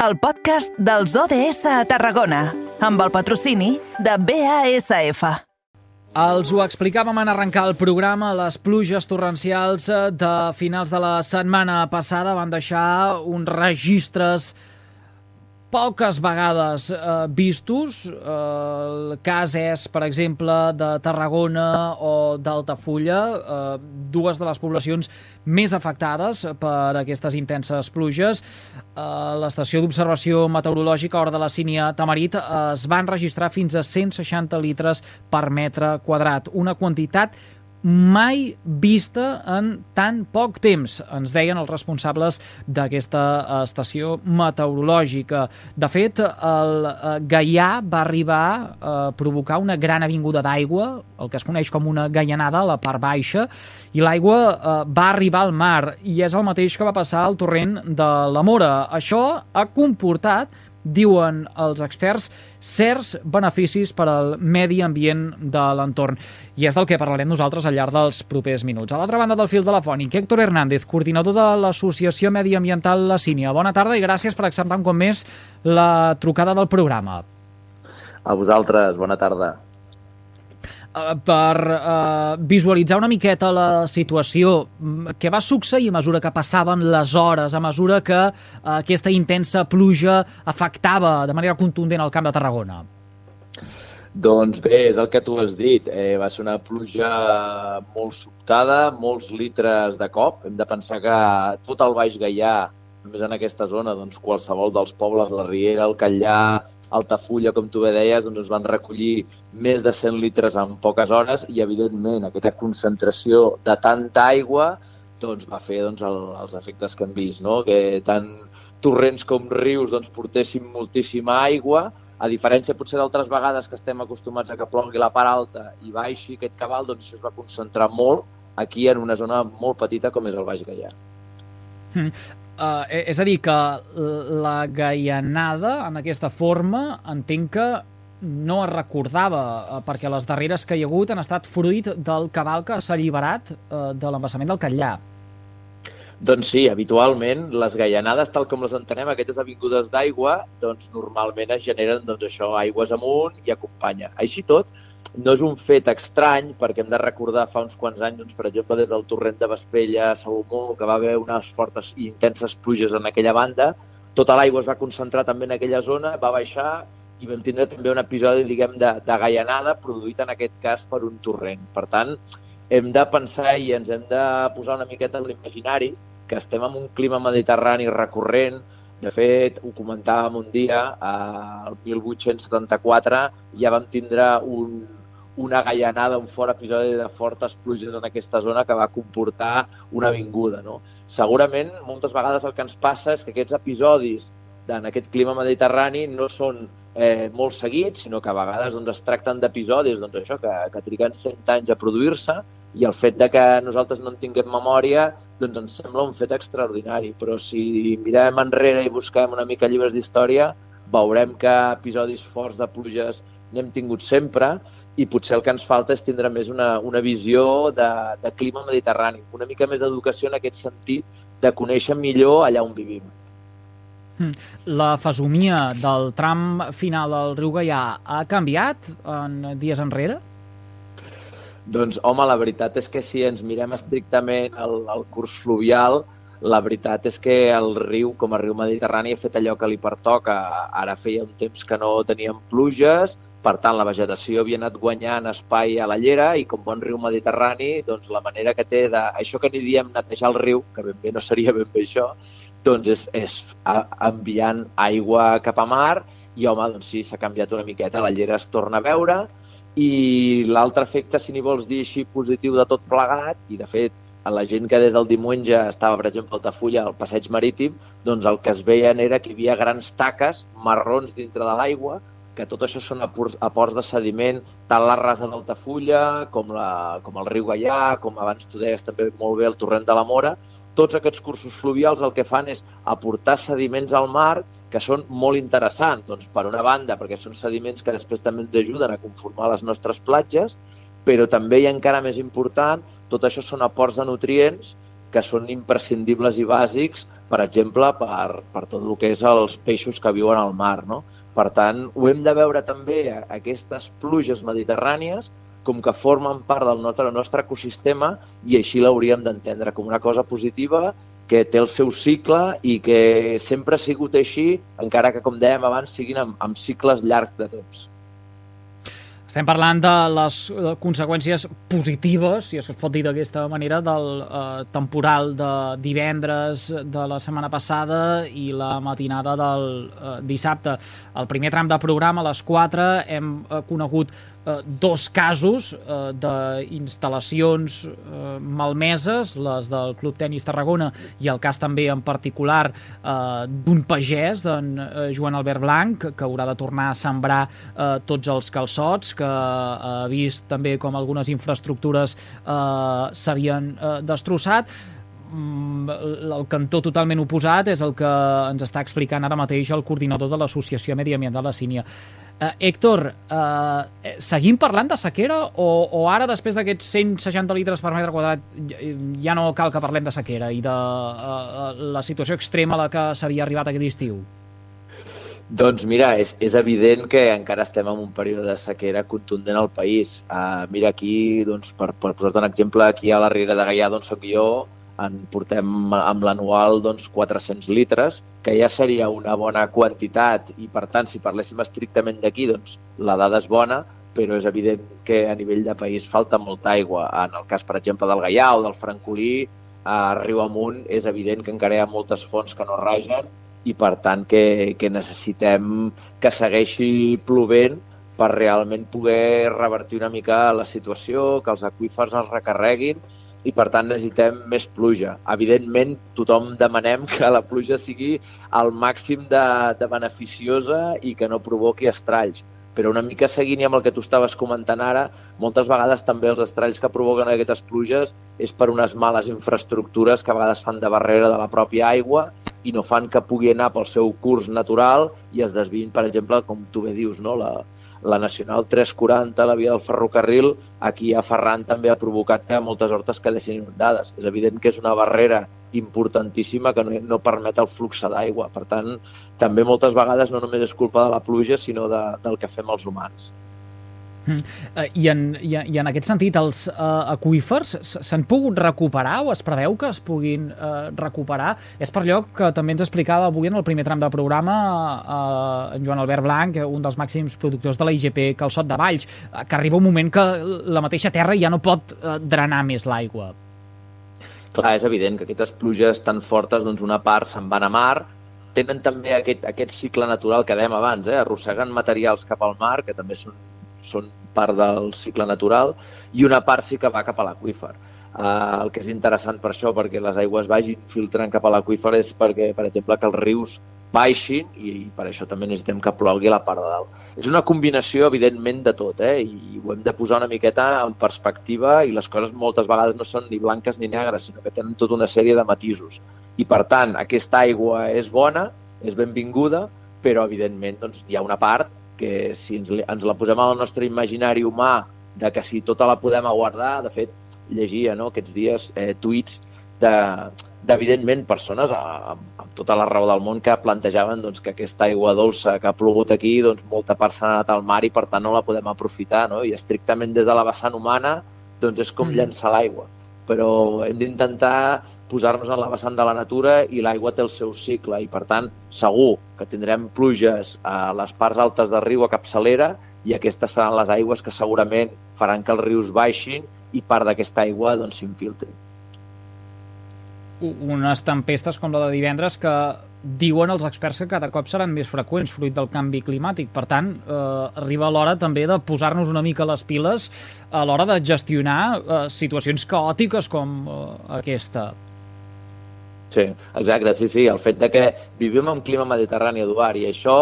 el podcast dels ODS a Tarragona, amb el patrocini de BASF. Els ho explicàvem en arrencar el programa, les pluges torrencials de finals de la setmana passada van deixar uns registres poques vegades eh, vistos. Eh, el cas és, per exemple, de Tarragona o d'Altafulla, eh, dues de les poblacions més afectades per aquestes intenses pluges. Eh, L'estació d'observació meteorològica Hora de la Sínia Tamarit es van registrar fins a 160 litres per metre quadrat, una quantitat mai vista en tan poc temps, ens deien els responsables d'aquesta estació meteorològica. De fet, el eh, Gaià va arribar a provocar una gran avinguda d'aigua, el que es coneix com una gaianada a la part baixa, i l'aigua eh, va arribar al mar, i és el mateix que va passar al torrent de la Mora. Això ha comportat diuen els experts, certs beneficis per al medi ambient de l'entorn. I és del que parlarem nosaltres al llarg dels propers minuts. A l'altra banda del fil telefònic, Héctor Hernández, coordinador de l'Associació Mediambiental La Sínia. Bona tarda i gràcies per acceptar un cop més la trucada del programa. A vosaltres, bona tarda. Uh, per uh, visualitzar una miqueta la situació, mm, què va succeir a mesura que passaven les hores, a mesura que uh, aquesta intensa pluja afectava de manera contundent el Camp de Tarragona? Doncs bé, és el que tu has dit. Eh, va ser una pluja molt sobtada, molts litres de cop. Hem de pensar que tot el Baix Gaià, només en aquesta zona, doncs qualsevol dels pobles, la Riera, el Catllà, Altafulla, com tu bé deies, doncs es van recollir més de 100 litres en poques hores i, evidentment, aquesta concentració de tanta aigua doncs, va fer doncs, el, els efectes que hem vist, no? que tant torrents com rius doncs, portessin moltíssima aigua, a diferència potser d'altres vegades que estem acostumats a que plogui la part alta i baixi aquest cabal, doncs això es va concentrar molt aquí en una zona molt petita com és el Baix Gaià. Mm. Uh, és a dir, que la gaianada, en aquesta forma, entenc que no es recordava, uh, perquè les darreres que hi ha hagut han estat fruit del cabal que s'ha alliberat uh, de l'embassament del Catllà. Doncs sí, habitualment les gaianades, tal com les entenem, aquestes avingudes d'aigua, doncs normalment es generen doncs, això, aigües amunt i acompanya. Així tot, no és un fet estrany, perquè hem de recordar fa uns quants anys, doncs, per exemple, des del torrent de Vespella a Salomó, que va haver unes fortes i intenses pluges en aquella banda, tota l'aigua es va concentrar també en aquella zona, va baixar i vam tindre també un episodi, diguem, de, de gaianada produït en aquest cas per un torrent. Per tant, hem de pensar i ens hem de posar una miqueta en l'imaginari que estem en un clima mediterrani recurrent, de fet, ho comentàvem un dia, el 1874 ja vam tindre un, una gaianada, un fort episodi de fortes pluges en aquesta zona que va comportar una avinguda. No? Segurament, moltes vegades el que ens passa és que aquests episodis en aquest clima mediterrani no són eh, molt seguits, sinó que a vegades doncs, es tracten d'episodis doncs, això que, que triguen 100 anys a produir-se i el fet de que nosaltres no en tinguem memòria doncs ens sembla un fet extraordinari. Però si mirem enrere i busquem una mica llibres d'història, veurem que episodis forts de pluges n'hem tingut sempre i potser el que ens falta és tindre més una, una visió de, de clima mediterrani, una mica més d'educació en aquest sentit de conèixer millor allà on vivim. Hmm. La fesomia del tram final al riu Gaià ha canviat en dies enrere? Doncs, home, la veritat és que si ens mirem estrictament el, el curs fluvial, la veritat és que el riu, com a riu mediterrani, ha fet allò que li pertoca. Ara feia un temps que no teníem pluges, per tant, la vegetació havia anat guanyant espai a la llera i com bon riu mediterrani, doncs la manera que té de... Això que ni diem netejar el riu, que ben bé no seria ben bé això, doncs és, és enviant aigua cap a mar i, home, doncs sí, s'ha canviat una miqueta, la llera es torna a veure i l'altre efecte, si n'hi vols dir així, positiu de tot plegat, i de fet, a la gent que des del diumenge estava, per exemple, al Tafulla, al passeig marítim, doncs el que es veien era que hi havia grans taques marrons dintre de l'aigua que tot això són aports de sediment, tant la rasa d'Altafulla com, la, com el riu Gaià, com abans tu deies també molt bé el torrent de la Mora, tots aquests cursos fluvials el que fan és aportar sediments al mar que són molt interessants. Doncs, per una banda, perquè són sediments que després també ens ajuden a conformar les nostres platges, però també, i encara més important, tot això són aports de nutrients que són imprescindibles i bàsics, per exemple, per, per tot el que és els peixos que viuen al mar. No? Per tant, ho hem de veure també aquestes pluges mediterrànies com que formen part del nostre, del nostre ecosistema i així l'hauríem d'entendre com una cosa positiva que té el seu cicle i que sempre ha sigut així, encara que, com dèiem abans, siguin amb, amb cicles llargs de temps. Estem parlant de les conseqüències positives, si es pot dir d'aquesta manera, del eh, temporal de divendres de la setmana passada i la matinada del eh, dissabte. El primer tram de programa, a les 4, hem eh, conegut eh, dos casos eh, d'instal·lacions eh, malmeses, les del Club Tenis Tarragona i el cas també en particular eh, d'un pagès, d'en eh, Joan Albert Blanc, que haurà de tornar a sembrar eh, tots els calçots, que ha vist també com algunes infraestructures eh, s'havien eh, destrossat mm, el cantó totalment oposat és el que ens està explicant ara mateix el coordinador de l'Associació Mediambiental de Sínia. Uh, Héctor, uh, seguim parlant de sequera o, o ara, després d'aquests 160 litres per metre quadrat, ja no cal que parlem de sequera i de uh, la situació extrema a la que s'havia arribat aquest estiu? Doncs mira, és, és evident que encara estem en un període de sequera contundent al país. Uh, mira aquí, doncs, per, per posar-te un exemple, aquí a la Riera de Gaià, d'on soc jo, en portem amb l'anual doncs, 400 litres, que ja seria una bona quantitat i per tant si parléssim estrictament d'aquí doncs la dada és bona, però és evident que a nivell de país falta molta aigua. En el cas, per exemple, del Gaià o del Francolí, a Riu Amunt és evident que encara hi ha moltes fonts que no ragen i per tant que, que necessitem que segueixi plovent per realment poder revertir una mica la situació, que els aqüífers es recarreguin i per tant necessitem més pluja. Evidentment, tothom demanem que la pluja sigui al màxim de, de beneficiosa i que no provoqui estralls. Però una mica seguint amb el que tu estaves comentant ara, moltes vegades també els estralls que provoquen aquestes pluges és per unes males infraestructures que a vegades fan de barrera de la pròpia aigua i no fan que pugui anar pel seu curs natural i es desviïn, per exemple, com tu bé dius, no? la, la Nacional 340, la via del ferrocarril, aquí a Ferran també ha provocat que moltes hortes quedessin inundades. És evident que és una barrera importantíssima que no, no permet el flux d'aigua. Per tant, també moltes vegades no només és culpa de la pluja, sinó de, del que fem els humans. Mm. I, en, i, I en aquest sentit, els uh, aqüífers s'han pogut recuperar o es preveu que es puguin uh, recuperar? És per allò que també ens explicava avui en el primer tram del programa uh, en Joan Albert Blanc, un dels màxims productors de la IGP Calçot de Valls, uh, que arriba un moment que la mateixa terra ja no pot uh, drenar més l'aigua. Clar, és evident que aquestes pluges tan fortes, doncs una part se'n van a mar, tenen també aquest, aquest cicle natural que dèiem abans, eh? arrosseguen materials cap al mar, que també són són part del cicle natural, i una part sí que va cap a l'aqüífer. Uh, el que és interessant per això, perquè les aigües vagin filtrant cap a l'aqüífer, és perquè, per exemple, que els rius baixin i, i per això també necessitem que plogui a la part de dalt. És una combinació, evidentment, de tot, eh? i ho hem de posar una miqueta en perspectiva i les coses moltes vegades no són ni blanques ni negres, sinó que tenen tota una sèrie de matisos. I, per tant, aquesta aigua és bona, és benvinguda, però, evidentment, doncs, hi ha una part que si ens, ens la posem al nostre imaginari humà de que si tota la podem aguardar, de fet, llegia no, aquests dies eh, tuits de, d'evidentment persones amb, amb tota la raó del món que plantejaven doncs, que aquesta aigua dolça que ha plogut aquí, doncs, molta part s'ha anat al mar i per tant no la podem aprofitar. No? I estrictament des de la vessant humana doncs és com mm. llançar l'aigua. Però hem d'intentar posar-nos en la vessant de la natura i l'aigua té el seu cicle i per tant segur que tindrem pluges a les parts altes del riu a capçalera i aquestes seran les aigües que segurament faran que els rius baixin i part d'aquesta aigua doncs s'infiltri. Unes tempestes com la de divendres que diuen els experts que cada cop seran més freqüents fruit del canvi climàtic. Per tant, eh, arriba l'hora també de posar-nos una mica les piles a l'hora de gestionar eh, situacions caòtiques com eh, aquesta. Sí, exacte, sí, sí. El fet de que vivim en clima mediterrani, Eduard, i això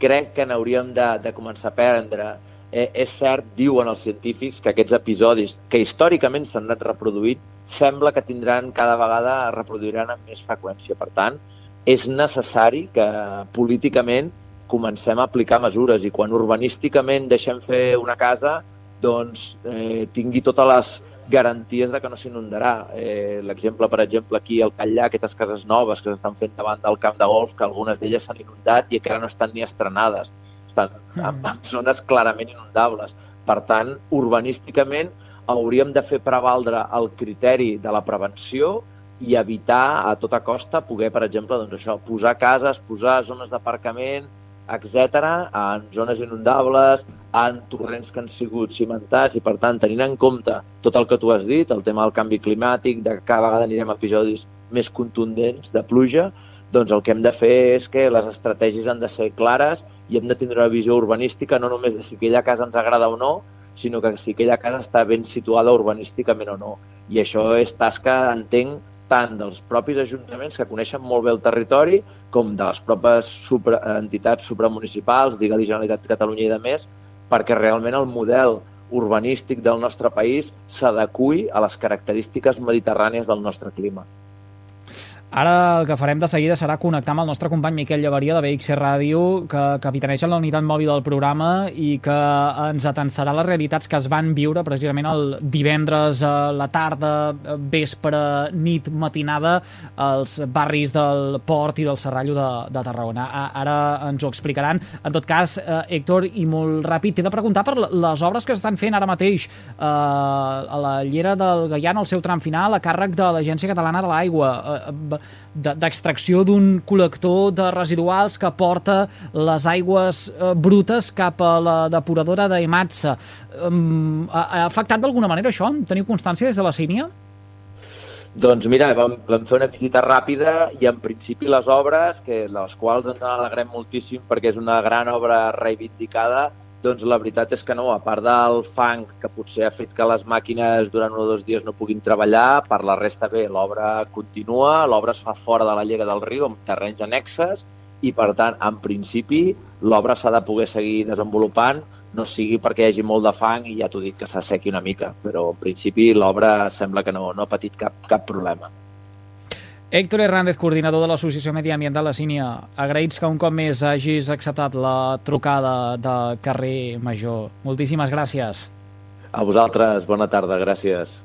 crec que n'hauríem de, de començar a prendre. Eh, és cert, diuen els científics, que aquests episodis, que històricament s'han anat reproduint, sembla que tindran cada vegada, reproduiran amb més freqüència. Per tant, és necessari que políticament comencem a aplicar mesures i quan urbanísticament deixem fer una casa, doncs eh, tingui totes les garanties de que no s'inundarà. Eh, L'exemple, per exemple, aquí al Catllà, aquestes cases noves que s'estan fent davant del camp de golf, que algunes d'elles s'han inundat i encara no estan ni estrenades. Estan en, en zones clarament inundables. Per tant, urbanísticament hauríem de fer prevaldre el criteri de la prevenció i evitar a tota costa poder, per exemple, doncs això, posar cases, posar zones d'aparcament, etc en zones inundables, en torrents que han sigut cimentats i, per tant, tenint en compte tot el que tu has dit, el tema del canvi climàtic, de que cada vegada anirem a episodis més contundents de pluja, doncs el que hem de fer és que les estratègies han de ser clares i hem de tindre una visió urbanística no només de si aquella casa ens agrada o no, sinó que si aquella casa està ben situada urbanísticament o no. I això és tasca, entenc, tant dels propis ajuntaments que coneixen molt bé el territori com de les pròpies supra, entitats supramunicipals, digue-li Generalitat de Catalunya i de més, perquè realment el model urbanístic del nostre país s'adecui a les característiques mediterrànies del nostre clima. Ara el que farem de seguida serà connectar amb el nostre company Miquel Llevaria de BXC Ràdio, que capitaneja la unitat mòbil del programa i que ens atensarà les realitats que es van viure precisament el divendres a la tarda, vespre, nit, matinada als barris del Port i del Serrallo de, de Tarragona. Ara ens ho explicaran. En tot cas, eh, Héctor, i molt ràpid, t'he de preguntar per les obres que s'estan fent ara mateix eh, a la llera del Gaià, al seu tram final, a càrrec de l'Agència Catalana de l'Aigua. Eh, d'extracció d'un col·lector de residuals que porta les aigües eh, brutes cap a la depuradora d'Ematsa. Um, ha, ha afectat d'alguna manera això? Teniu constància des de la Sínia? Doncs mira, vam, vam fer una visita ràpida i en principi les obres, que les quals ens en alegrem moltíssim perquè és una gran obra reivindicada, doncs la veritat és que no, a part del fang que potser ha fet que les màquines durant un o dos dies no puguin treballar, per la resta bé, l'obra continua, l'obra es fa fora de la llera del riu amb terrenys annexes i per tant, en principi, l'obra s'ha de poder seguir desenvolupant, no sigui perquè hi hagi molt de fang i ja t'ho dic que s'assequi una mica, però en principi l'obra sembla que no, no ha patit cap, cap problema. Héctor Hernández, coordinador de l'Associació Mediambiental La Sínia, agraïts que un cop més hagis acceptat la trucada de carrer Major. Moltíssimes gràcies. A vosaltres, bona tarda, gràcies.